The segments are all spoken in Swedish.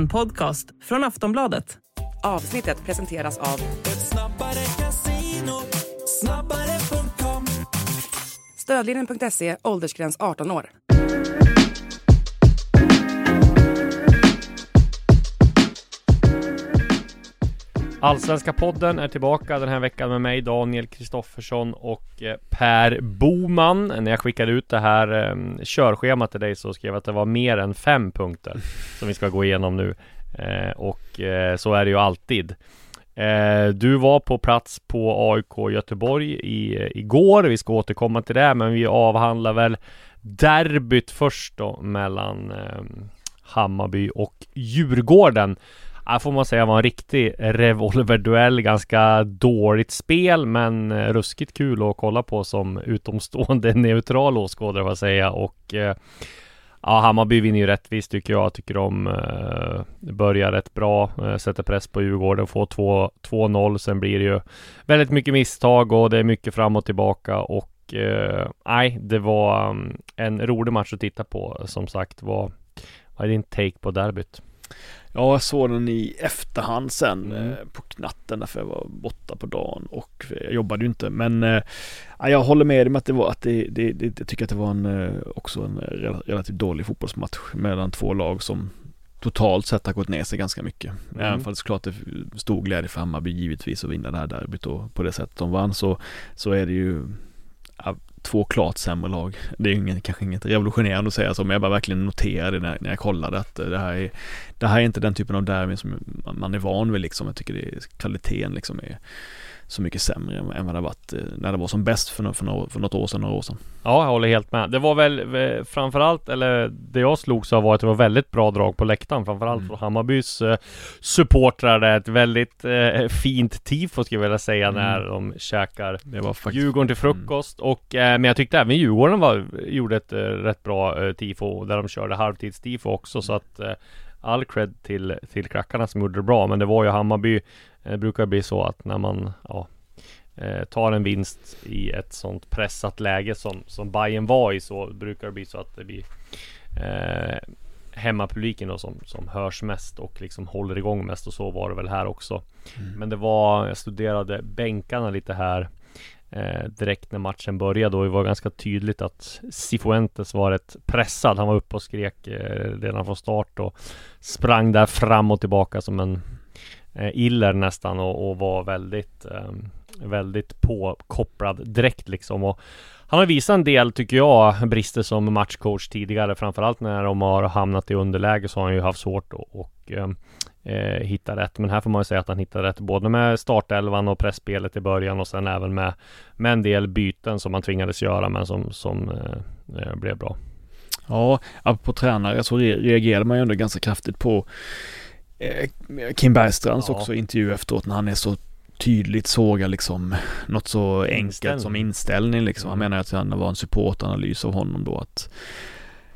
En podcast från Aftonbladet. Avsnittet presenteras av Ett snabbare casino, snabbare.com Stödlinjen.se, åldersgräns 18 år. Allsvenska podden är tillbaka den här veckan med mig Daniel Kristoffersson och eh, Per Boman. När jag skickade ut det här eh, körschemat till dig så skrev jag att det var mer än fem punkter som vi ska gå igenom nu. Eh, och eh, så är det ju alltid. Eh, du var på plats på AIK Göteborg i, igår. Vi ska återkomma till det, men vi avhandlar väl derbyt först då mellan eh, Hammarby och Djurgården. Ja, får man säga var en riktig revolverduell, ganska dåligt spel men eh, ruskigt kul att kolla på som utomstående neutral åskådare får jag säga och eh, Ja, Hammarby vinner ju rättvist tycker jag. Tycker de eh, börjar rätt bra, eh, sätter press på Djurgården, får 2-0. Sen blir det ju väldigt mycket misstag och det är mycket fram och tillbaka och eh, nej, det var um, en rolig match att titta på. Som sagt, vad, vad är din take på derbyt? Ja, jag såg den i efterhand sen Mm. eh, på natten därför jag var borta på dagen och jag jobbade ju inte. Men eh, ja, jag håller med dig om att det var att det, det, det, jag tycker att det var en, eh, också en rel- relativt dålig fotbollsmatch mellan två lag som totalt sett har gått ner sig ganska mycket. Mm. Även för det såklart det stor glädje för Hammarby givetvis att vinna det här derbyt och på det sättet de vann så, så är det ju två klart sämre lag. Det är ju ingen, kanske inget revolutionerande att säga så, men jag bara verkligen noterade när, när jag kollade att eh, det här är det här är inte den typen av derby som man är van vid liksom. Jag tycker det är, kvaliteten liksom är så mycket sämre än, vad det varit eh, när det var som bäst för, för, nå- för något år sedan, några år sedan. Ja, jag håller helt med. Det var väl eh, framförallt, eller det jag slogs av var att det var väldigt bra drag på läktaren. Framförallt Mm. från Hammarbys eh, supportrar. Ett väldigt eh, fint tifo skulle jag vilja säga Mm. när de käkar Det var faktiskt Djurgården till frukost och eh, Men jag tyckte även Djurgården var, gjorde ett eh, rätt bra eh, tifo Där de körde halvtidstifo också så att eh, All cred till, till klackarna som gjorde det bra Men det var ju Hammarby eh, brukar bli så att när man ja, eh, tar en vinst i ett sånt pressat läge som, som Bayern var i så brukar det bli så att det blir eh, hemmapubliken då som, som hörs mest och liksom håller igång mest och så var det väl här också. Men det var, jag studerade bänkarna lite här eh, direkt när matchen började och det var ganska tydligt att Cifuentes var rätt pressad. Han var uppe och skrek eh, redan från start och sprang där fram och tillbaka som en Eh, iller nästan och, och var väldigt eh, väldigt påkopplad direkt liksom och han har visat en del, tycker jag, brister som matchcoach tidigare. Framförallt när de har hamnat i underläge så har han ju haft svårt att och, ehm, eh, hitta rätt. Men här får man ju säga att han hittade rätt både med startelvan och pressspelet i början och sen även med, med en del byten som han tvingades göra men som, som eh, eh blev bra. Ja, apropå tränare så reagerade man ju ändå ganska kraftigt på Kim Bergstrands Ja. också intervju efteråt när han är så tydligt sågar liksom något så enkelt Inställning. som inställning liksom. Han Mm. menar att det var en supportanalys av honom då att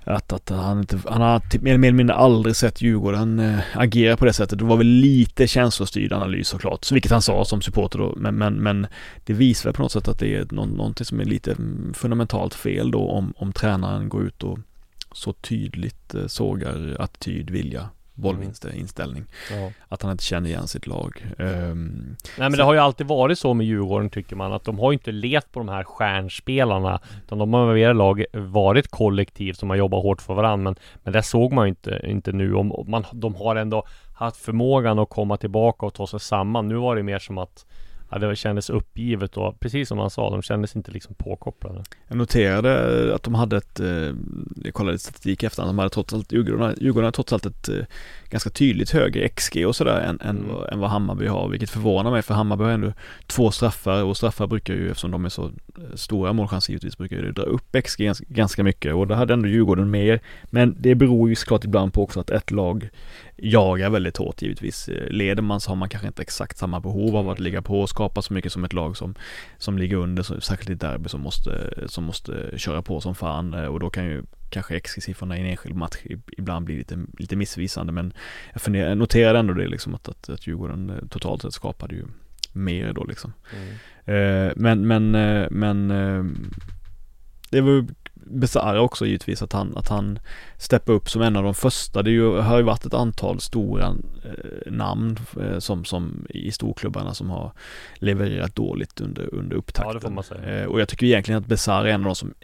att, att han inte, han har typ mer eller mindre aldrig sett Djurgården äh, agera på det sättet. Det var väl lite känslostyrd analys såklart, så vilket han sa som supporter då. Men, men, men det visar väl på något sätt att det är nå- någonting som är lite mm, fundamentalt fel då om, om tränaren går ut och så tydligt eh, sågar attityd, vilja, bollvinst, inställning. Ja. Att han inte känner igen sitt lag. Ehm, Nej men det har ju alltid varit så med Djurgården tycker man att de har inte levt på de här stjärnspelarna Utan de har med lag varit kollektiv som har jobbat hårt för varandra Men, men det såg man ju inte, inte nu om man, De har ändå haft förmågan att komma tillbaka och ta sig samman Nu var det mer som att Ja, det kändes uppgivet och precis som han sa, de kändes inte liksom påkopplade. Jag noterade att de hade ett, eh, jag kollade statistik efter de hade trots allt, Djurgården, Djurgården hade trots allt ett eh, ganska tydligt högre XG och sådär än, än, Mm. vad, än vad Hammarby har, vilket förvånar mig för Hammarby har ändå två straffar och straffar brukar ju, eftersom de är så eh, stora målchanser givetvis, brukar ju dra upp XG ganska, ganska mycket och det hade ändå Djurgården mer. Men det beror ju såklart ibland på också att ett lag jagar väldigt hårt givetvis. Leder man så har man kanske inte exakt samma behov av att ligga på och skapa så mycket som ett lag som, som ligger under, så, särskilt i derby som måste, som måste köra på som fan och då kan ju kanske XG-siffrorna i en enskild match ibland bli lite, lite missvisande men jag, funderar, jag noterade ändå det liksom att, att, att Djurgården eh, totalt sett skapade ju mer då liksom. Mm. Eh, men, men, eh, men det var ju Besara också givetvis att han, att han steppar upp som en av de första. Det ju, har ju varit ett antal stora eh, namn eh, som, som i storklubbarna som har levererat dåligt under, under upptakten. Ja, det får man säga. Eh, och jag tycker egentligen att Besara är en av de som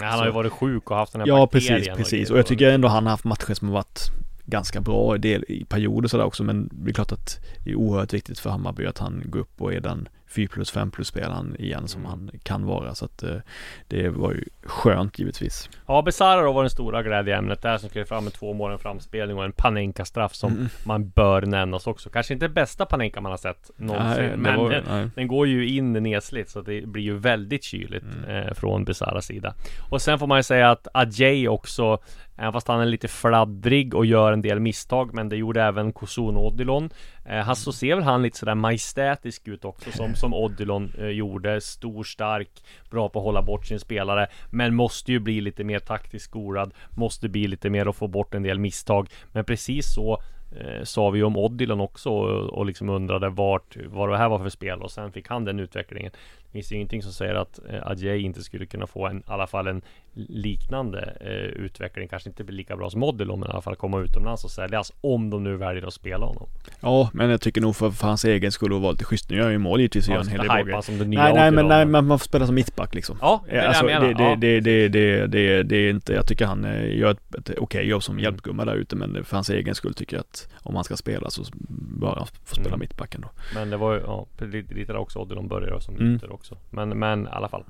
Nej, han har ju varit sjuk och haft den här Ja precis, precis. Och jag tycker ändå han har haft matcher som har varit ganska bra i, del, i perioder sådär också men det är klart att det är oerhört viktigt för Hammarby att han går upp och är den 4 plus 5 plus spelaren igen som Mm. han kan vara så att eh, det var ju skönt givetvis. Ja, Besara då var den stora glädjeämnet där som skrev fram med två mål, en framspelning och en Panenka-straff som Mm. man bör nämnas också. Kanske inte bästa Panenka man har sett någonsin, Nej, men var- den, den går ju in nedslitt så det blir ju väldigt kyligt Mm. eh, från Besaras sida. Och sen får man ju säga att Ajay också, även fast han är lite fladdrig och gör en del misstag, men det gjorde även Kosun Odilon. Eh, så ser väl han lite sådär majestätisk ut också som, som Odilon eh, gjorde. Stor, stark, bra på att hålla bort sin spelare. Men måste ju bli lite mer taktiskt skolad. Måste bli lite mer och få bort en del misstag. Men precis så eh, sa vi ju om Odilon också och, och liksom undrade vart, vad det här var för spel och sen fick han den utvecklingen. Det finns ju ingenting som säger att eh, Adjei inte skulle kunna få en, i alla fall en liknande eh, utveckling. Kanske inte blir lika bra som Odilon men i alla fall komma utomlands och säljas om de nu väljer att spela honom. Ja, men jag tycker nog för, för hans egen skull att vara lite schysst. Nu gör han ju mål givetvis och gör en hel del som den nya Nej, nej, men nej, men man får spela som mittback liksom. Ja, det är det alltså, jag menar. det, ja. det, det, det, det, det är inte, jag tycker han eh, gör ett, ett okej jobb som Mm. hjälpgumma där ute men för hans egen skull tycker jag att om han ska spela så bör han få spela Mm. mittbacken då. Men det var ju, ja, lite, lite där också Odilon började som Mm. ytter också. Men, men i alla fall.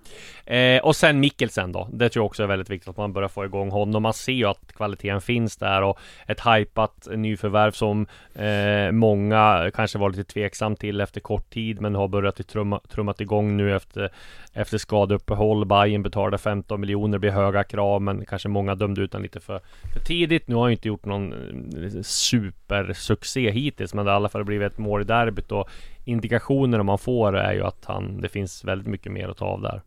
Eh, och sen Mikkelsen då. Det tror jag också är väldigt viktigt att man börjar få igång honom. Man ser ju att kvaliteten finns där och ett hypat nyförvärv som eh, många kanske var lite tveksam till efter kort tid men har börjat trumma, trummat igång nu efter, efter skadeuppehåll. Bayern betalade 15 miljoner, det blir höga krav men kanske många dömde ut den lite för, för tidigt. Nu har han ju inte gjort någon eh, supersuccé hittills men det har i alla fall blivit ett mål i derbyt och indikationerna man får är ju att han, det finns väldigt mycket mer att ta av där.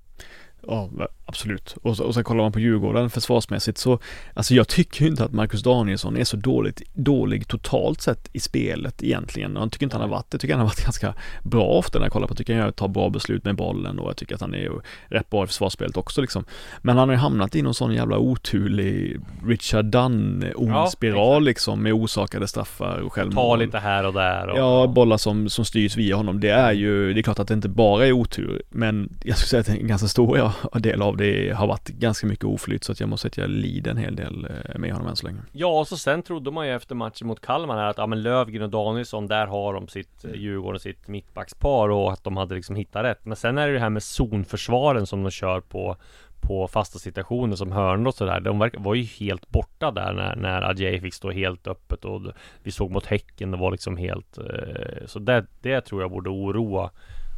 Ja, absolut. Och, så, och sen kollar man på Djurgården försvarsmässigt så, alltså jag tycker ju inte att Marcus Danielsson är så dåligt, dålig totalt sett i spelet egentligen. Jag tycker inte han har varit det. Jag tycker han har varit ganska bra ofta när jag kollar på. Jag tycker han tar bra beslut med bollen och jag tycker att han är rätt bra i försvarsspelet också liksom. Men han har ju hamnat i någon sån jävla oturlig Richard Dunn ond Ja, liksom med osakade straffar och självmål. Ta lite här och där och, Ja, bollar som, som styrs via honom. Det är ju, det är klart att det inte bara är otur, men jag skulle säga att en ganska stor del av det har varit ganska mycket oflyt, så att jag måste säga att jag lider en hel del eh, med honom än så länge. Ja, och så sen trodde man ju efter matchen mot Kalmar här att ja, men Lövgren och Danielsson, där har de sitt eh, Djurgården, sitt mittbackspar och att de hade liksom hittat rätt. Men sen är det det här med zonförsvaren som de kör på på fasta situationer som hörnor och sådär. De var ju helt borta där när, när Adjei fick stå helt öppet och vi såg mot Häcken, det var liksom helt eh, Så det, det tror jag borde oroa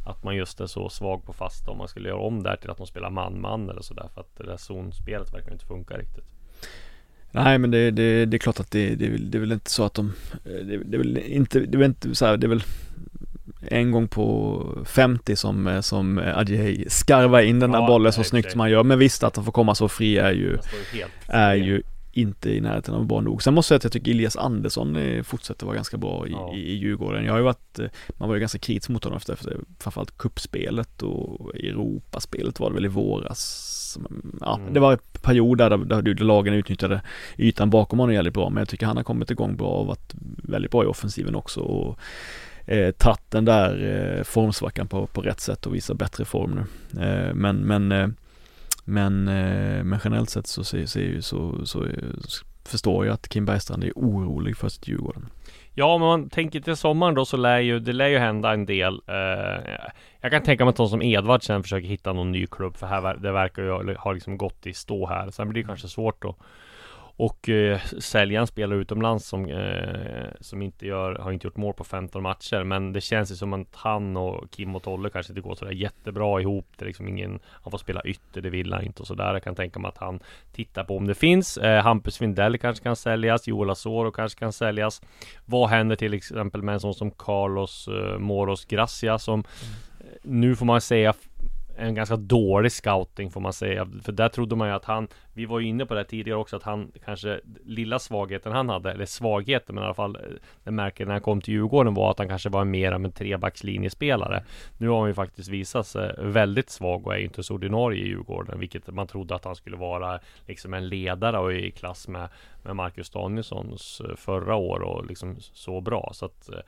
att man just är så svag på fasta om man skulle göra om det här till att de spelar man-man eller sådär För att det där zonspelet verkar inte funka riktigt. Nej men det, det, det är klart att det, det, det är väl inte så att de, det, det är väl inte, det är väl inte så här, det är väl en gång på 50 som, som Adjei skarvar in den där Ja, bollen så snyggt som han gör. Men visst att de får komma så fri är ju, är ju inte i närheten av bra nog. Sen måste jag säga att jag tycker Elias Andersson eh, fortsätter vara ganska bra i, Ja. i, i Djurgården. Jag har ju varit, eh, man var ju ganska kritisk mot honom efter, framförallt kuppspelet och Europaspelet var det väl i våras. Ja, Mm. det var en period där, där, där lagen utnyttjade ytan bakom honom jävligt bra, men jag tycker han har kommit igång bra och varit väldigt bra i offensiven också. Och, eh, tagit den där eh, formsvackan på, på rätt sätt och visar bättre form nu. Eh, men, men eh, men, eh, men generellt sett så, ser, ser ju, så, så, så förstår jag att Kim Bergstrand är orolig för sitt Djurgården. Ja, men man tänker till sommaren då så lär ju, det lär ju hända en del. Eh, jag kan tänka mig att de som Edvard sen försöker hitta någon ny klubb, för här, det verkar ju ha liksom gått i stå här. Sen blir det kanske svårt då. Och eh, sälja en spelare utomlands som, eh, som inte gör, har inte gjort mål på 15 matcher. Men det känns ju som att han och Kim och Tolle kanske inte går sådär jättebra ihop. Det är liksom ingen, han får spela ytter, det vill han inte och sådär. Jag kan tänka mig att han tittar på om det finns. Eh, Hampus Findell kanske kan säljas. Joel Asoro kanske kan säljas. Vad händer till exempel med en sån som Carlos eh, Moros Gracia som eh, nu får man säga en ganska dålig scouting får man säga. För där trodde man ju att han, vi var ju inne på det tidigare också, att han kanske, lilla svagheten han hade, eller svagheten, men i alla fall eh, det märker när han kom till Djurgården var att han kanske var mer av en trebackslinjespelare. Nu har han ju faktiskt visat sig väldigt svag och är ju inte så ordinarie i Djurgården, vilket man trodde att han skulle vara liksom en ledare och i klass med, med Marcus Danielssons eh, förra år och liksom så bra. Så att eh,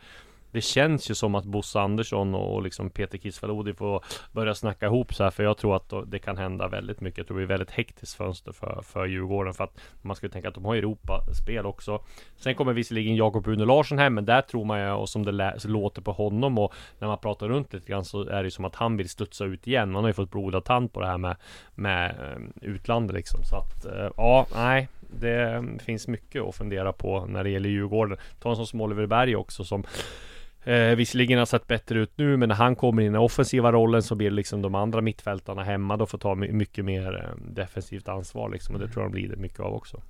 det känns ju som att Bosse Andersson och liksom Peter Kisvalodi får börja snacka ihop så här För jag tror att det kan hända väldigt mycket. Jag tror det blir väldigt hektiskt fönster för, för Djurgården. För att man skulle tänka att de har Europaspel också. Sen kommer visserligen Jakob Rune Larsson hem. Men där tror man ju, och som det låter på honom och när man pratar runt lite grann så är det ju som att han vill studsa ut igen. Man har ju fått blodad tand på det här med, med eh, utlandet liksom. Så att eh, ja, nej. Det mm, finns mycket att fundera på när det gäller Djurgården. Ta en sån som Oliver Berg också som Eh, visserligen har sett bättre ut nu men när han kommer in i den offensiva rollen så blir liksom de andra mittfältarna hemma då får ta mycket mer eh, defensivt ansvar liksom och det tror jag de blir det mycket av också.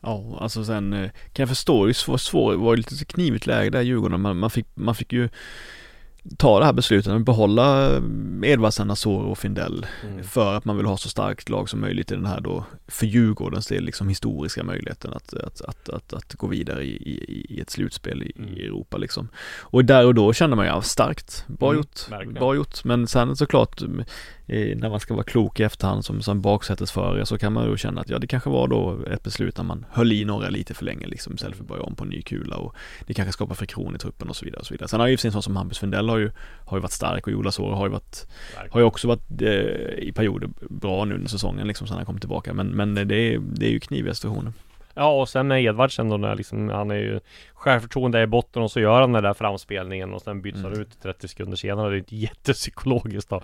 Ja, alltså sen eh, kan jag förstå det var svårt, det var lite knivigt läge där i Djurgården. Man, man, fick, man fick ju ta det här beslutet att behålla Edvardsen, Asoro och Findell mm. för att man vill ha så starkt lag som möjligt i den här då för Djurgårdens del liksom historiska möjligheten att, att, att, att, att gå vidare i, i, i ett slutspel i, mm. i, Europa liksom. Och där och då kände man ju, ja, starkt, bra mm, gjort, verkligen. bra gjort. Men sen såklart när man ska vara klok i efterhand som, som baksätesförare så kan man ju känna att ja det kanske var då ett beslut när man höll i några lite för länge liksom istället för att börja om på ny kula och det kanske skapar friktion i truppen och så vidare och så vidare. Sen har ju en sån som Hampus Findell har ju, har ju varit stark och Jola Sår har ju varit, har ju också varit eh, i perioder bra nu under säsongen liksom sen han kom tillbaka men, men det, är, det är ju kniviga situationer. Ja och sen med Edvardsen då när liksom, han är ju Självförtroende i botten och så gör han den där framspelningen och sen byts han mm. ut 30 sekunder senare. Det är inte jättepsykologiskt då.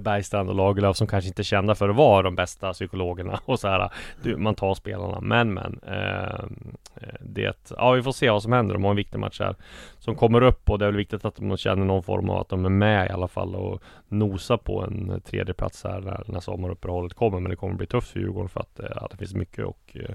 Bergstrand och Lagerlöf som kanske inte är kända för att vara de bästa psykologerna och så här. Du, man tar spelarna. Men men. Eh, det, ja vi får se vad som händer. De har en viktig match här. Som kommer upp och det är väl viktigt att de känner någon form av att de är med i alla fall och nosar på en tredje plats här när, när sommaruppehållet kommer. Men det kommer bli tufft för Djurgården för att ja, det finns mycket och eh,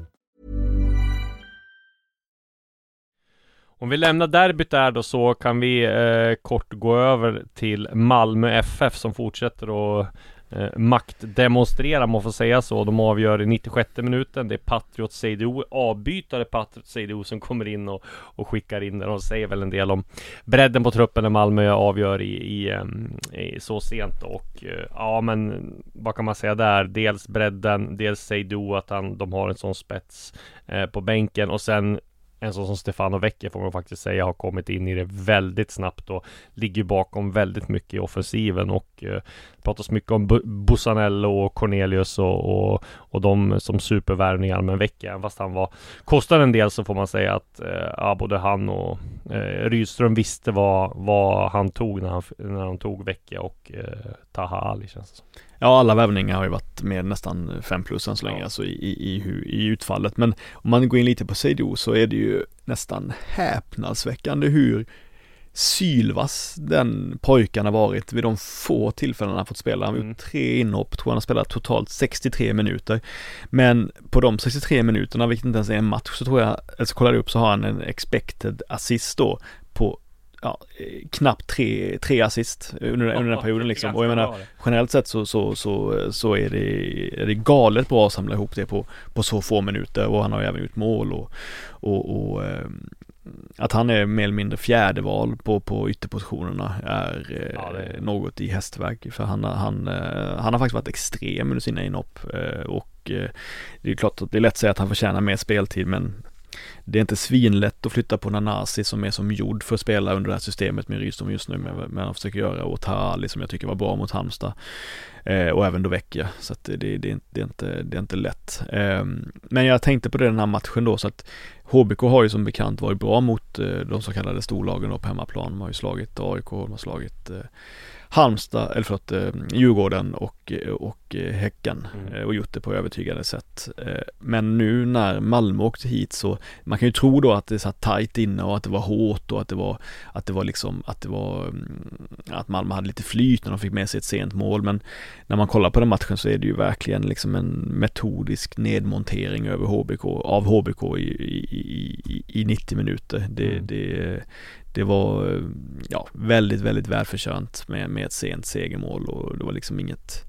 Om vi lämnar derbyt där då så kan vi eh, kort gå över till Malmö FF som fortsätter att eh, maktdemonstrera, man får säga så. De avgör i 96 minuten. Det är Patriot Seydou, avbytare Patriot Seydou som kommer in och, och skickar in den. Och säger väl en del om bredden på truppen när Malmö avgör i, i, ehm, i så sent. Och eh, ja, men vad kan man säga där? Dels bredden, dels Seydou att han, de har en sån spets eh, på bänken och sen en sån som Stefano Vecchia får man faktiskt säga har kommit in i det väldigt snabbt och ligger bakom väldigt mycket i offensiven och eh, pratas mycket om Bussanello och Cornelius och, och, och de som supervärvningar men Vecchia, fast han var kostar en del så får man säga att eh, ja, både han och eh, Rydström visste vad, vad han tog när han, när han tog Vecchia och eh, Taha Ali känns det som. Ja, alla värvningar har ju varit med nästan 5 plus än så länge, ja. alltså i, i, i, i utfallet. Men om man går in lite på Seido så är det ju nästan häpnadsväckande hur sylvass den pojken har varit vid de få tillfällen han fått spela. Han har mm. gjort tre inhopp, tror han har spelat totalt 63 minuter. Men på de 63 minuterna, vilket inte ens är en match, så tror jag, alltså kollade upp så har han en expected assist då på ja, knappt tre, tre assist under, under den perioden liksom. Och jag menar generellt sett så, så, så, så är, det, är det galet bra att samla ihop det på, på så få minuter och han har ju även gjort mål och, och, och ehm, att han är mer eller mindre fjärde val på, på ytterpositionerna är, eh, ja, är något i hästväg. För han, han, eh, han har faktiskt varit extrem under sina inhopp eh, och det är klart att det är lätt att säga att han förtjänar mer speltid men det är inte svinlätt att flytta på Nanasi som är som gjord för att spela under det här systemet med Rydström just nu, men han försöker göra och Tarali som jag tycker var bra mot Halmstad. Eh, och även Dovecchia, så att det, det, det, är inte- det, är inte, lätt. Eh, men jag tänkte på det den här matchen då, så att HBK har ju som bekant varit bra mot eh, de så kallade storlagen då på hemmaplan. De har ju slagit AIK, de har slagit eh, Halmstad, eller förlåt, eh, Djurgården och, och eh, Häcken Mm. eh, och gjort det på övertygande sätt. Eh, Men nu när Malmö åkte hit så, man kan ju tro då att det satt tajt inne och att det var hårt och att det var, att det var liksom, att det var, mm, att Malmö hade lite flyt när de fick med sig ett sent mål. Men när man kollar på den matchen så är det ju verkligen liksom en metodisk nedmontering över HBK, av HBK i, i, i, i 90 minuter. Det, Mm. det, det var ja, väldigt, väldigt välförtjänt med, med ett sent segermål och det var liksom inget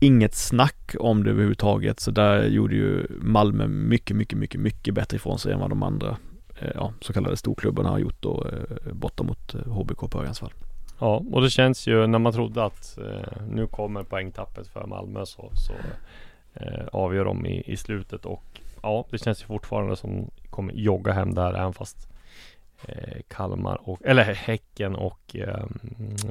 Inget snack om det överhuvudtaget så där gjorde ju Malmö mycket, mycket, mycket, mycket bättre ifrån sig än vad de andra eh, ja, så kallade storklubbarna har gjort då eh, borta mot HBK eh, på Örjansvall. Ja, och det känns ju när man trodde att eh, nu kommer poängtappet för Malmö så, så eh, avgör de i, i slutet och ja, det känns ju fortfarande som kommer jogga hem där även fast Kalmar och, eller Häcken och ehm,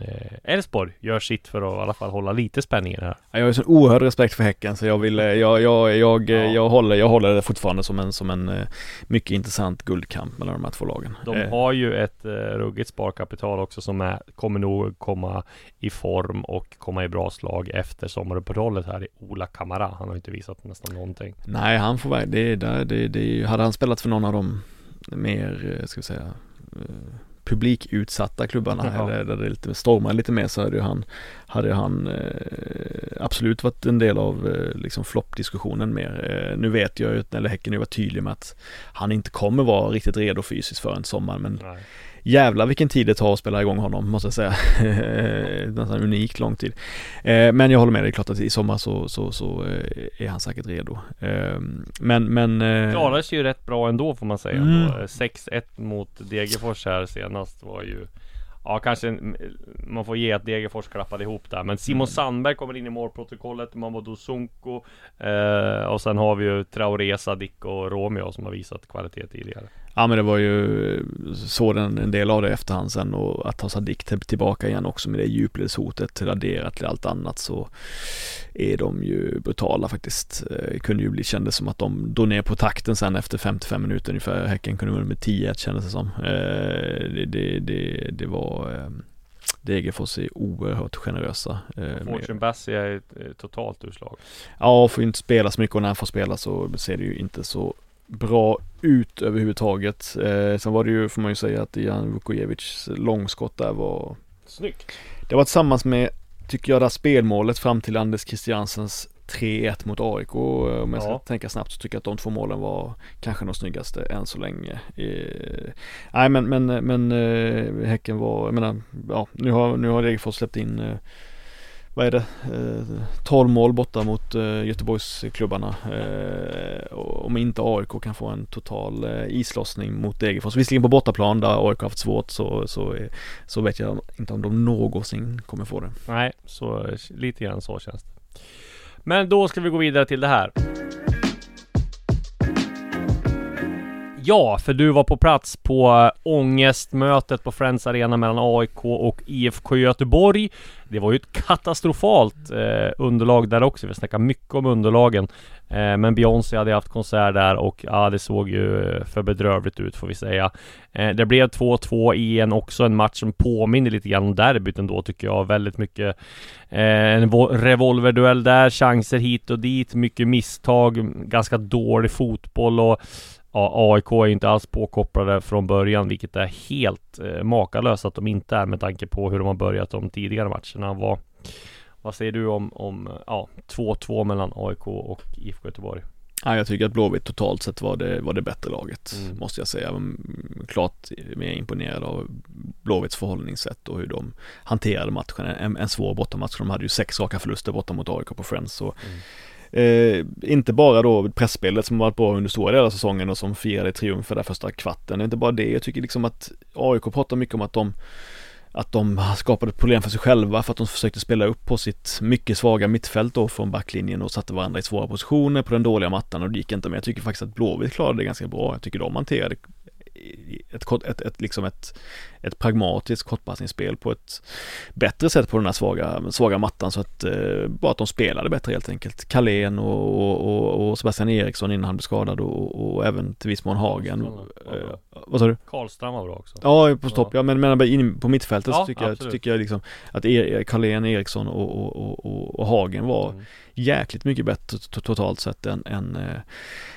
eh, Elfsborg gör sitt för att i alla fall hålla lite spänning i det här. Ja, Jag har ju sån oerhörd respekt för Häcken så jag vill, eh, jag, jag, jag, eh, Ja. jag, håller, jag håller det fortfarande som en, som en eh, mycket intressant guldkamp mellan de här två lagen. De Eh, har ju ett eh, ruggigt sparkapital också som är, kommer nog komma i form och komma i bra slag efter sommaruppehållet här i Ola Kamara. Han har ju inte visat nästan någonting. Nej, han får väl, det det, det är ju- hade han spelat för någon av de mer, eh, ska vi säga, eh, publikutsatta klubbarna Ja. eller där det lite stormar lite mer så hade han, hade han eh, absolut varit en del av eh, liksom floppdiskussionen mer. Eh, nu vet jag ju, eller Häcken har ju varit tydlig med att han inte kommer vara riktigt redo fysiskt för en sommar men Nej. Jävlar vilken tid det tar att spela igång honom måste jag säga. Nästan unikt lång tid. Eh, Men jag håller med dig, klart att i sommar så, så, så eh, är han säkert redo. Eh, Men, men... Klarade sig ju rätt bra ändå får man säga. Mm. Ändå. Eh, 6-1 mot Degerfors här senast var ju Ja kanske en- man får ge att Degerfors klappade ihop där Men Simon Mm. Sandberg kommer in i målprotokollet Mamadou Sonko eh, Och sen har vi ju Traoré, Sadik och Romeo som har visat kvalitet tidigare Ja men det var ju, såg en, en del av det i efterhand sen och att ta Sadik till- tillbaka igen också med det djupledshotet adderat till allt annat så är de ju brutala faktiskt. Eh, kunde ju bli, kändes som att de drog ner på takten sen efter 55 minuter ungefär. Häcken kunde väl med 10 kändes det som. Eh, det, det, det, det var eh, Degerfors är oerhört generösa. Eh, Fortune Bassi är totalt urslag Ja, får ju inte spela så mycket och när han får spela så ser det ju inte så bra ut överhuvudtaget. Eh, sen var det ju, får man ju säga, att Jan Vukojevics långskott där var Snyggt! Det var tillsammans med, tycker jag, det här spelmålet fram till Anders Christiansens 3-1 mot AIK. Om jag ska Ja. tänka snabbt så tycker jag att de två målen var kanske de snyggaste än så länge. Eh, nej men, men, men eh, Häcken var, jag menar, ja, nu har, nu har Degerfors släppt in eh, vad är det? Eh, 12 mål borta mot eh, Göteborgsklubbarna. Eh, om inte AIK kan få en total eh, islossning mot Degerfors. Visserligen på bortaplan där AIK har haft svårt så, så, så vet jag inte om de någonsin kommer få det. Nej, så lite grann så känns det Men då ska vi gå vidare till det här Ja, för du var på plats på eh, ångestmötet på Friends Arena mellan AIK och IFK Göteborg. Det var ju ett katastrofalt eh, underlag där också. Vi snackar mycket om underlagen. Eh, men Beyoncé hade haft konsert där och ja, det såg ju eh, för bedrövligt ut får vi säga. Eh, det blev 2-2 i en också en match som påminner lite grann om derbyt ändå tycker jag. Väldigt mycket eh, en revolverduell där, chanser hit och dit, mycket misstag, ganska dålig fotboll och Ja, AIK är inte alls påkopplade från början, vilket är helt eh, makalöst att de inte är med tanke på hur de har börjat de tidigare matcherna. Vad, vad säger du om, om ja, 2-2 mellan AIK och IFK Göteborg? Ja, jag tycker att Blåvitt totalt sett var det, var det bättre laget, Mm. måste jag säga. Mm, Klart mer imponerad av Blåvitts förhållningssätt och hur de hanterade matchen. En, en svår bortamatch. De hade ju sex raka förluster borta mot AIK på Friends. Så, eh, inte bara då pressspelet som varit bra under stora delar av säsongen och som firade triumfer där första kvarten. Det är Inte bara det, jag tycker liksom att AIK pratar mycket om att de att de skapade problem för sig själva för att de försökte spela upp på sitt mycket svaga mittfält då från backlinjen och satte varandra i svåra positioner på den dåliga mattan och det gick inte men jag tycker faktiskt att Blåvitt klarade det ganska bra. Jag tycker de hanterade ett, ett, ett, liksom ett, ett pragmatiskt kortpassningsspel på ett bättre sätt på den här svaga, svaga mattan så att eh, bara att de spelade bättre helt enkelt. Carlén och, och, och, Sebastian Eriksson innan han blev skadad och, och även till viss mån Hagen. Eh, vad sa du? Karlström var bra också. Ja, på stopp. Ja, men, men in på mittfältet Ja, så tycker jag, absolut. tycker jag liksom att er, Carlén, Eriksson och, och, och, och, och Hagen var Mm. jäkligt mycket bättre to- totalt sett än, än, eh,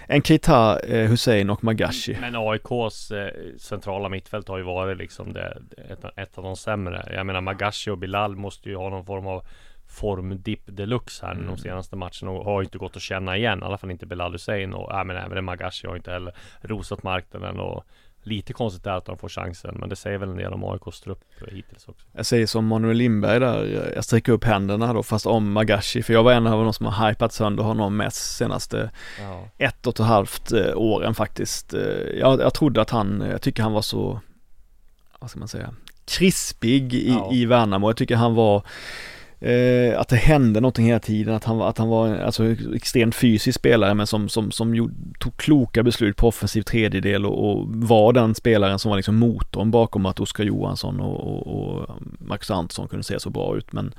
än Keita, eh, Hussein och Magashi. Men AIKs eh, centrala mittfält har ju varit liksom det, ett, ett av de sämre. Jag menar Magashi och Bilal måste ju ha någon form av formdipp deluxe här Mm. de senaste matcherna och har inte gått att känna igen. I alla fall inte Bilal Hussein och ja, men även Magashi har inte heller rosat marknaden och lite konstigt är att de får chansen. Men det säger väl en del om AIKs trupp hittills också. Jag säger som Manuel Lindberg där, jag sträcker upp händerna då fast om Magashi för jag var en av de som har hypat sönder honom mest senaste Ja. ett och ett halvt eh, åren faktiskt. Eh, Jag, jag trodde att han, jag tycker han var så, vad ska man säga, krispig i, Ja. i Värnamo. Jag tycker han var Eh, att det hände någonting hela tiden, att han, var- att han var en alltså, extremt fysisk spelare men som, som, som gjorde, tog kloka beslut på offensiv tredjedel och, och var den spelaren som var liksom motorn bakom att Oskar Johansson och, och, och Marcus Antonsson kunde se så bra ut. Men,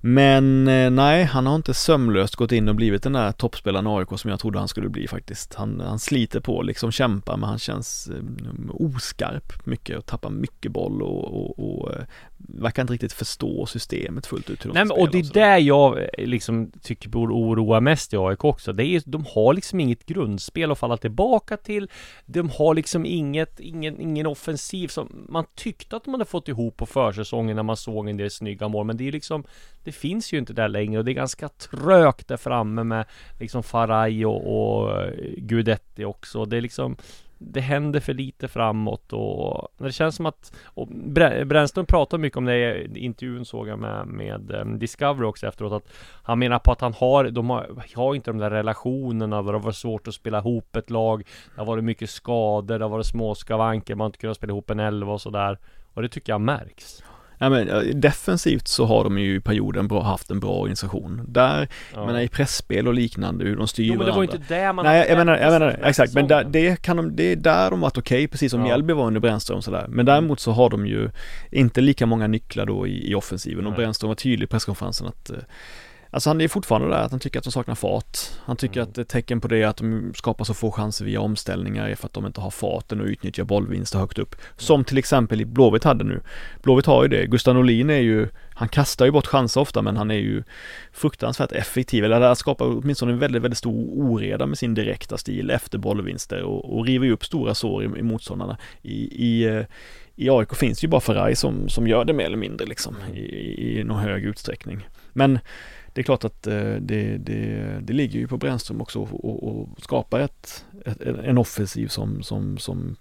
men eh, nej, han har inte sömlöst gått in och blivit den där toppspelaren i AIK som jag trodde han skulle bli faktiskt. Han, han sliter på, liksom kämpar men han känns eh, oskarp mycket och tappar mycket boll och, och, och eh, verkar inte riktigt förstå systemet fullt ut. hur de Nej men och det är och där jag eh, liksom tycker borde oroa mest i AIK också. Det är de har liksom inget grundspel att falla tillbaka till. De har liksom inget, ingen, ingen offensiv som man tyckte att de hade fått ihop på försäsongen när man såg en del snygga mål. Men det är ju liksom, det finns ju inte där längre och det är ganska trögt där framme med liksom Faraj och, och eh, Guidetti också. Det är liksom det händer för lite framåt och det känns som att och Brännström pratar mycket om det i intervjun såg jag med, med eh, Discovery också efteråt att Han menar på att han har, de har, har inte de där relationerna där det var svårt att spela ihop ett lag Det har varit mycket skador, det har varit små skavanker, man har inte kunnat spela ihop en elva och sådär. Och det tycker jag märks. Ja, men, defensivt så har de ju i perioden bra, haft en bra organisation. Där, ja. jag menar i pressspel och liknande, hur de styr Jo men det var varandra. inte det man Nej jag menar, jag menar exakt, men där, det kan de, det är där de varit okej, precis som Ja. Mjällby var under Brännström sådär. Men däremot så har de ju inte lika många nycklar då i, i offensiven och. Brännström var tydlig i presskonferensen att eh, Alltså han är fortfarande där att han tycker att de saknar fart. Han tycker Mm. att ett tecken på det att de skapar så få chanser via omställningar är för att de inte har farten och utnyttjar bollvinster högt upp. Som till exempel i Blåvitt hade nu. Blåvitt har ju det. Gustav Norlin är ju, han kastar ju bort chanser ofta men han är ju fruktansvärt effektiv. Eller det skapar åtminstone en väldigt, väldigt stor oreda med sin direkta stil efter bollvinster och, och river ju upp stora sår i, i motståndarna. I, i, eh, i AIK finns ju bara Ferrari som, som gör det mer eller mindre liksom i, i, någon hög utsträckning. Men det är klart att eh, det, det, det ligger ju på Brännström också och skapa ett, ett, en offensiv som, som, som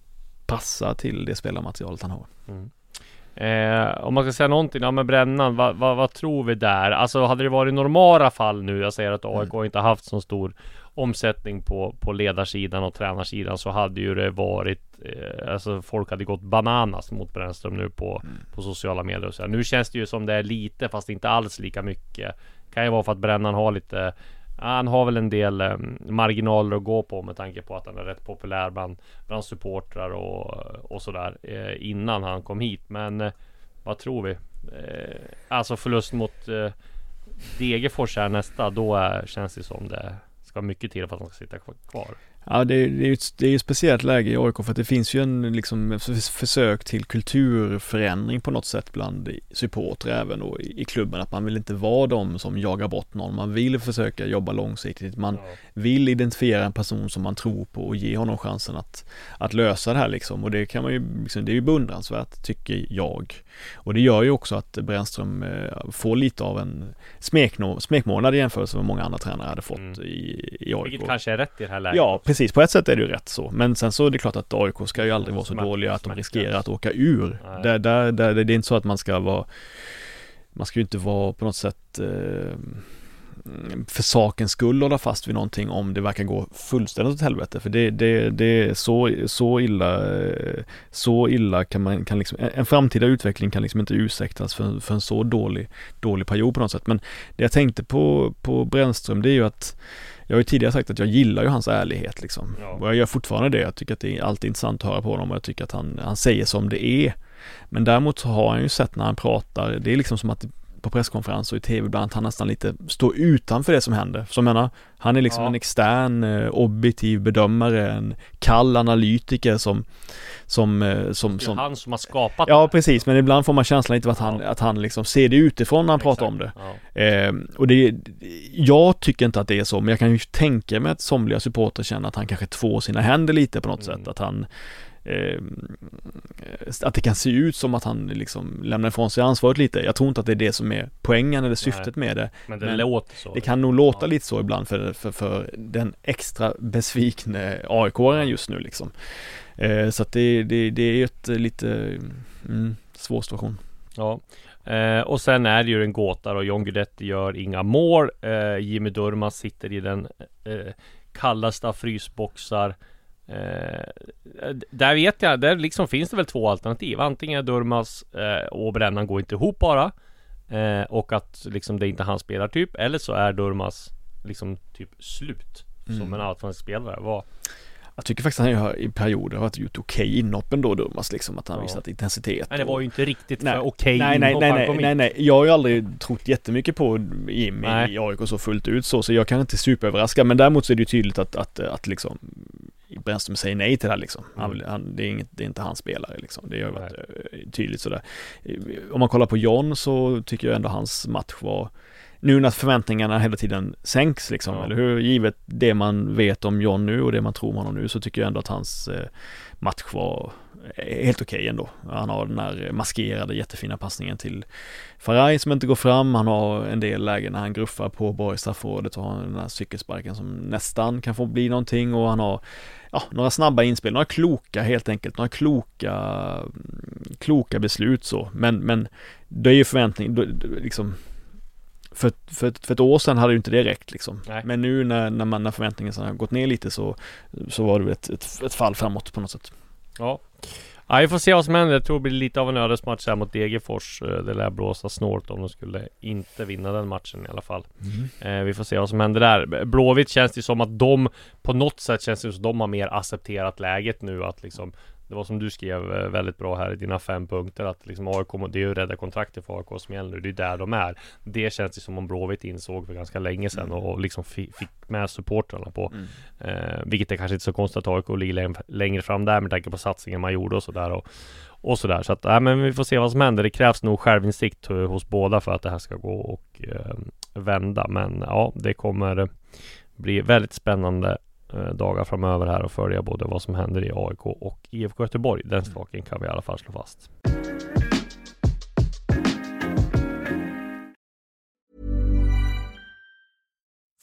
passar till det spelarmaterialet han har. Mm. Eh, om man ska säga någonting, ja men Brännan, vad, vad, vad tror vi där? Alltså hade det varit normala fall nu, jag säger att AIK inte haft så stor omsättning på, på ledarsidan och tränarsidan så hade ju det varit eh, Alltså folk hade gått bananas mot Brännström nu på, på sociala medier och så här. Nu känns det ju som det är lite fast inte alls lika mycket Kan ju vara för att Brännan har lite Han har väl en del eh, marginaler att gå på med tanke på att han är rätt populär bland, bland supportrar och, och sådär eh, Innan han kom hit men eh, Vad tror vi? Eh, alltså förlust mot eh, Degerfors här nästa, då är, känns det som det ska mycket till för att de ska sitta kvar. Ja det, är- det är ju ett, det är ett speciellt läge i AIK för att det finns ju en liksom försök till kulturförändring på något sätt bland supportrar även och i, i klubben att man vill inte vara de som jagar bort någon. Man vill försöka jobba långsiktigt. Man vill identifiera en person som man tror på och ge honom chansen att, att lösa det här liksom. Och det kan man ju, liksom, det är ju beundransvärt tycker jag. Och det gör ju också att Brännström eh, får lite av en smekno, smekmånad i jämförelse med många andra tränare hade fått Mm. i, i AIK. Vilket kanske är rätt i det här läget. Ja, också. Precis. På ett sätt är det ju rätt så. Men sen så är det klart att AIK ska ju aldrig vara så dåliga att de riskerar att åka ur. Där, där, där, det är inte så att man ska vara Man ska ju inte vara på något sätt eh, för sakens skull hålla fast vid någonting om det verkar gå fullständigt åt helvete. För det, det, det är så, så illa eh, Så illa kan man kan liksom En en framtida utveckling kan liksom inte ursäktas för, för en så dålig Dålig period på något sätt. Men det jag tänkte på På Brännström det är ju att Jag har ju tidigare sagt att jag gillar ju hans ärlighet liksom. Ja. Och jag gör fortfarande det. Jag tycker att det är alltid intressant att höra på honom och jag tycker att han, han säger som det är. Men däremot så har han ju sett när han pratar, det är liksom som att på presskonferenser och i tv ibland att han nästan lite står utanför det som händer. Så jag menar, han är liksom Ja. en extern eh, objektiv bedömare, en kall analytiker som som, eh, som, Det är som han som har skapat Ja precis, men ibland får man känslan av att han, Ja. att han liksom ser det utifrån när han pratar om det. Ja. Eh, och det, jag tycker inte att det är så, men jag kan ju tänka mig att somliga supportrar känner att han kanske tvår sina händer lite på något Mm. sätt. Att han eh, att det kan se ut som att han liksom lämnar ifrån sig ansvaret lite. Jag tror inte att det är det som är poängen eller syftet med det. Men det Men låter så. Det kan nog låta Ja. lite så ibland för, för, för den extra besvikne AIK-aren just nu liksom. Eh, så att det, det, det är ju ett lite mm, svår situation. Ja. Eh, och sen är det ju en gåta och John Guidetti gör inga mål. Eh, Jimmy Durmaz sitter i den eh, kallaste av frysboxar. Eh, där vet jag, där liksom finns det väl två alternativ. Antingen är Durmaz eh, och Brännan går inte ihop bara. Eh, och att liksom det är inte hans spelartyp. Eller så är Durmaz liksom typ slut. Som Mm. en allsvensk spelare var. Jag tycker faktiskt att han har i perioder har varit gjort okej inhopp ändå Durmaz liksom. Att han Ja. visat intensitet. Men det var ju inte riktigt Nej. för okej Nej, nej, nej, nej, nej, in. nej. Jag har ju aldrig trott jättemycket på Jimmy Nej. i AIK så fullt ut så, så jag kan inte superöverraska. Men däremot så är det ju tydligt att, att, att liksom Brännström säger nej till det här liksom. Han, Mm. han, det, är inget, det är inte hans spelare liksom. Det har varit eh, tydligt sådär. Eh, Om man kollar på John så tycker jag ändå hans match var nu när förväntningarna hela tiden sänks liksom, Ja. eller hur? Givet det man vet om John nu och det man tror om honom nu så tycker jag ändå att hans eh, match var helt okej ändå. Han har den här maskerade jättefina passningen till Faraj som inte går fram. Han har en del lägen när han gruffar på Borg straffområdet och har den här cykelsparken som nästan kan få bli någonting och han har ja, några snabba inspel, några kloka helt enkelt, några kloka mm, kloka beslut så. Men, men det är ju förväntning, då- liksom för, för, för ett år sedan hade ju inte det räckt liksom. Nej. Men nu när, när, man, när förväntningen har gått ner lite så, så var det ett, ett, ett fall framåt på något sätt. Ja. Ja, vi får se vad som händer. Jag tror det blir lite av en ödesmatch här mot Degerfors. Eh, Det lär blåsa snålt om de skulle inte vinna den matchen i alla fall. Eh, vi får se vad som händer där. Blåvitt känns det som att de på något sätt känns det som att de har mer accepterat läget nu att liksom det var som du skrev eh, väldigt bra här i dina fem punkter att liksom AIK, det är ju rädda kontraktet för AIK som gäller nu. Det är där de är. Det känns det som om Blåvitt insåg för ganska länge sedan och, och liksom fi- fick med supportrarna på. Eh, vilket är kanske inte så konstigt att AIK ligger läng- längre fram där med tanke på satsningen man gjorde och sådär och, och sådär. Så att, nej, men vi får se vad som händer. Det krävs nog självinsikt hos båda för att det här ska gå och eh, vända. Men ja, det kommer eh, bli väldigt spännande dagar framöver här och följa både vad som händer i AIK och IFK Göteborg. Den saken kan vi i alla fall slå fast.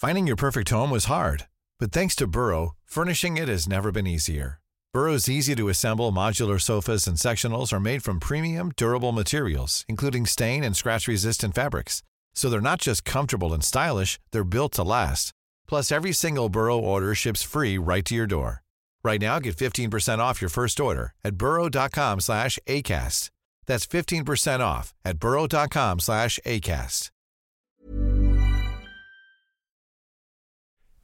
Finding your perfect home was hard, but thanks to Burrow, furnishing it has never been easier. Burrow's easy to assemble modular sofas and sectionals are made from premium, durable materials, including stain and scratch resistant fabrics. So they're not just comfortable and stylish, they're built to last. Plus, every single Burrow order ships free right to your door. Right now, get 15% off your first order at burrow.com slash ACAST. That's 15% off at burrow.com slash ACAST.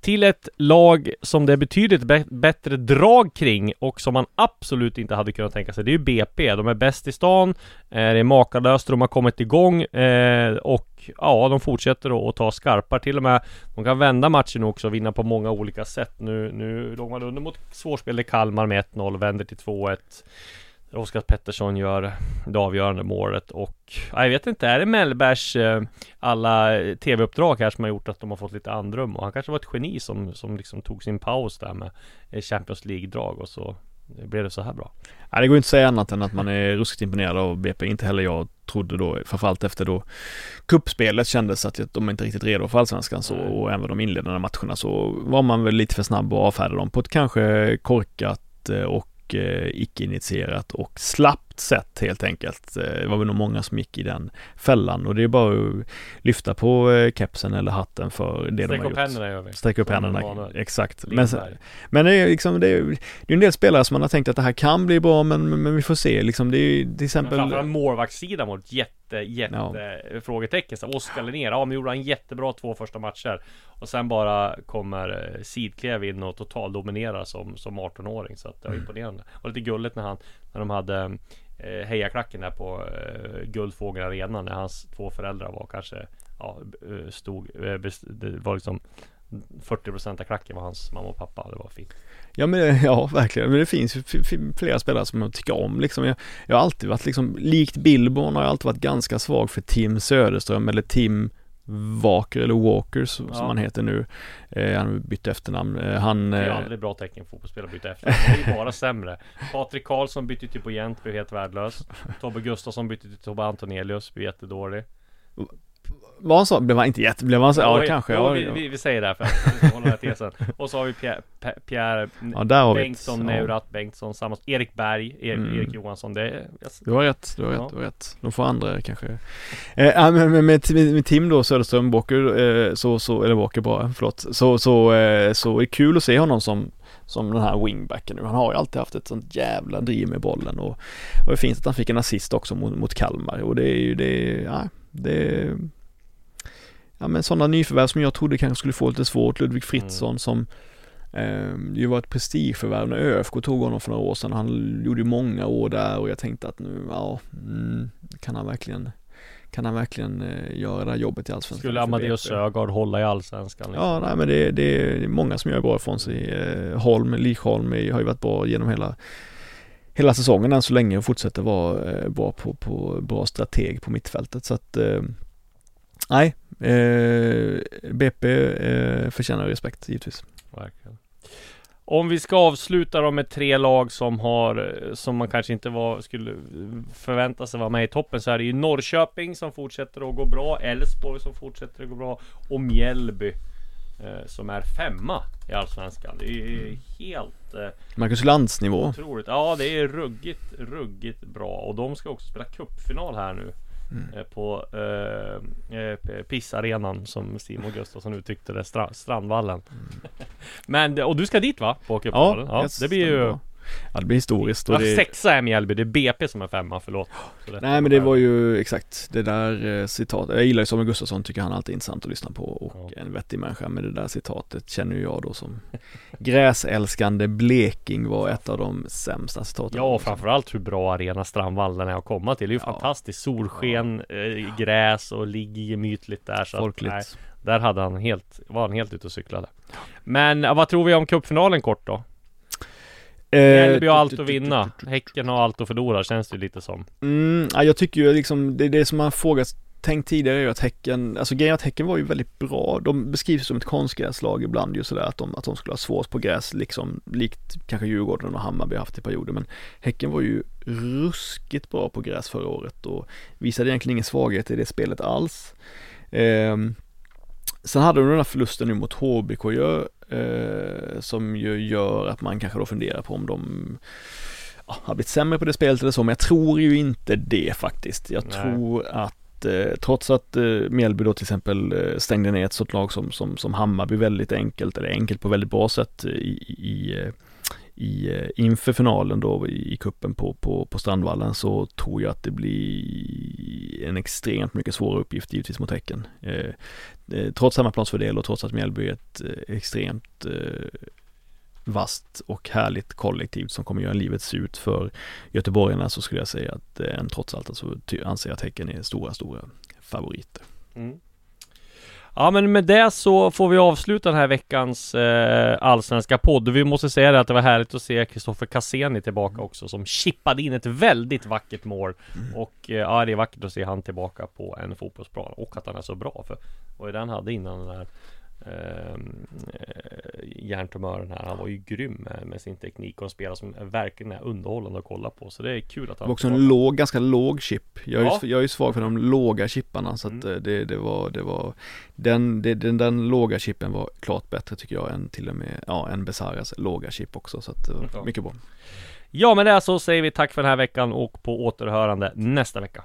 Till ett lag som det är betydligt bättre drag kring och som man absolut inte hade kunnat tänka sig. Det är ju BP. De är bäst i stan. Eh, det är makalöst. De har kommit igång eh, och ja, de fortsätter att ta skarpar. Till och med de kan vända matchen också och vinna på många olika sätt. Nu, nu låg man under mot svårspelade Kalmar med 1-0, vänder till 2-1. Oskar Pettersson gör det avgörande målet och ja, jag vet inte, är det Mellbergs eh, alla eh, tv-uppdrag här som har gjort att de har fått lite andrum och han kanske var ett geni som, som liksom tog sin paus där med eh, Champions League-drag och så blev det så här bra. Nej, det går inte att säga annat än att man är ruskigt imponerad av BP. Inte heller jag trodde då, framförallt efter då kuppspelet kändes att de inte riktigt redo för allsvenskan så och även de inledande matcherna så var man väl lite för snabb att avfärda dem på ett kanske korkat eh, och eh, icke-initierat och slapp sätt helt enkelt. Eh, Det var väl nog många som gick i den fällan och det är bara att lyfta på eh, kepsen eller hatten för det de Sträck har upp gjort. händerna gör vi. Sträck upp Som händerna, exakt. Men, men det är liksom, det är, det är en del spelare som man har tänkt att det här kan bli bra men, men vi får se liksom. Det är ju till Men exempel framförallt målvaktssidan var jätte jätte, jätte frågetecken. Så Oskar Linnér, ja men gjorde han jättebra två första matcher. Och sen bara kommer eh, Sidklev in och totaldominerar som, som 18-åring. Så att det var Mm. imponerande. Och lite gulligt när han, när de hade eh, hejaklacken där på eh, Guldfågeln Arena. När hans två föräldrar var kanske, ja, eh, stod, eh, det var liksom 40% av klacken var hans mamma och pappa. Det var fint. Ja men eh, ja, verkligen. Men det finns ju flera spelare som jag tycker om liksom. Jag, jag har alltid varit liksom, likt Billborn har jag alltid varit ganska svag för Tim Söderström eller Tim Walker eller Walker som Ja. han heter nu. Eh, han bytt efternamn. Eh, han... Det är Eh, aldrig bra tecken fotbollsspelare byter efter. Det är ju bara sämre. Patrik Karlsson bytte till på Gent, blev helt värdelös. Tobbe Gustafsson bytte till Tobbe Antonelius, blev jättedålig. Vad han sa, blev han inte jätte... Blev han så? Ja, Jo, kanske. Ja, vi, ja. vi, vi säger det här för att hålla den här tesen. Och så har vi Pierre, Pierre ja. Bengtsson, Ja. Neurat Bengtsson, samma, Erik Berg, Erik, Mm. Erik Johansson. Det är, jag, Du har rätt, du har Ja. rätt, du har rätt. De får andra kanske. Eh, ja, men med, med, med Tim då, Söderström, Walker, eh, så, så, eller Walker bara, förlåt. Så, så, eh, så är det kul att se honom som, som den här wingbacken nu. Han har ju alltid haft ett sånt jävla driv med bollen och, och det finns att han fick en assist också mot, mot Kalmar och det är ju det, ja, det Ja men sådana nyförvärv som jag trodde kanske skulle få lite svårt, Ludvig Fritzson som Eh, det var ett prestigeförvärv när ÖFK tog honom för några år sedan. Han gjorde ju många år där och jag tänkte att nu, ja, mm, kan han verkligen, kan han verkligen eh, göra det här jobbet i Allsvenskan? skulle Amadeus? Sögaard hålla i Allsvenskan? Liksom. Ja, nej men det, det är många som gör bra ifrån sig. Eh, Holm, Lichholm har ju varit bra genom hela Hela säsongen än så länge och fortsätter vara eh, bra på, på bra strateg på mittfältet så att eh, Nej, eh, BP eh, förtjänar respekt givetvis. Verkligen. Om vi ska avsluta då med tre lag som har Som man kanske inte var, skulle förvänta sig vara med i toppen Så är det ju Norrköping som fortsätter att gå bra Elfsborg som fortsätter att gå bra Och Mjällby eh, Som är femma i Allsvenskan Det är ju helt eh, Marcus Lantz nivå. otroligt Ja det är ruggigt, ruggigt bra Och de ska också spela cupfinal här nu eh, På eh, eh, Pissarenan som Simon Gustafsson uttryckte det, Stra- Strandvallen Men, och du ska dit va? På? Ja, yes, det blir ju bra. Ja, det blir historiskt och Ja, det, sexa är Mjällby, det är BP som är femma, förlåt Nej men det var ju exakt det där eh, citatet. Jag gillar ju Samuel Gustafsson, tycker han alltid är intressant att lyssna på och Ja. en vettig människa. Men det där citatet känner ju jag då som gräsälskande bleking var ett av de sämsta citaten. Ja, och framförallt hur bra arena Strandvallen är att komma till Det är ju Ja. fantastiskt Solsken, eh, gräs och ligger gemytligt där så att, Folkligt. nej, Där hade han helt, var han helt ute och cyklade Men ja, vad tror vi om cupfinalen kort då? Eh, Mjällby har tu- allt att vinna Häcken har allt att förlora känns det lite som Mm, ja, jag tycker ju liksom, det, det som man frågat tänkt tidigare är ju att Häcken, alltså grejen är att Häcken var ju väldigt bra. De beskrivs som ett konstgräslag ibland ju sådär att de, att de skulle ha svårt på gräs liksom, likt kanske Djurgården och Hammarby haft i perioder. Men Häcken var ju ruskigt bra på gräs förra året och visade egentligen ingen svaghet i det spelet alls. Ehm, sen hade de den här förlusten nu mot HBK ju, eh, som ju gör att man kanske då funderar på om de ja, har blivit sämre på det spelet eller så, men jag tror ju inte det faktiskt. Jag Nej. tror att eh, trots att eh, Mjällby då till exempel stängde ner ett sådant lag som, som, som Hammarby väldigt enkelt, eller enkelt på väldigt bra sätt i, i, i, eh, inför finalen då i, kuppen på, på, på Strandvallen så tror jag att det blir en extremt mycket svårare uppgift givetvis mot Häcken. Eh, eh trots hemmaplansfördel och trots att Mjällby är ett eh, extremt eh, vasst och härligt kollektiv som kommer göra livet surt för göteborgarna så skulle jag säga att eh, trots allt alltså, anser jag att Häcken är stora, stora favoriter. Mm. Ja men med det så får vi avsluta den här veckans eh, allsvenska podd. Vi måste säga det att det var härligt att se Kristoffer Cassini tillbaka också som chippade in ett väldigt vackert mål. Och eh, ja det är vackert att se han tillbaka på en fotbollsplan och att han är så bra för vad han hade innan den ehm, eh, hjärntumören här. Han var ju grym med, med sin teknik och en spelare som verkligen är underhållande att kolla på. Så det är kul att Det han var också en låg, ganska låg chip. Jag är, Ja. ju, jag är ju svag för de låga chipparna så att Mm. eh, det, det var, det var den, det, den, den låga chippen var klart bättre tycker jag än till och med, ja, en Besaras låga chip också så att det var Ja. mycket bra. Ja men det är så säger vi tack för den här veckan och på återhörande nästa vecka.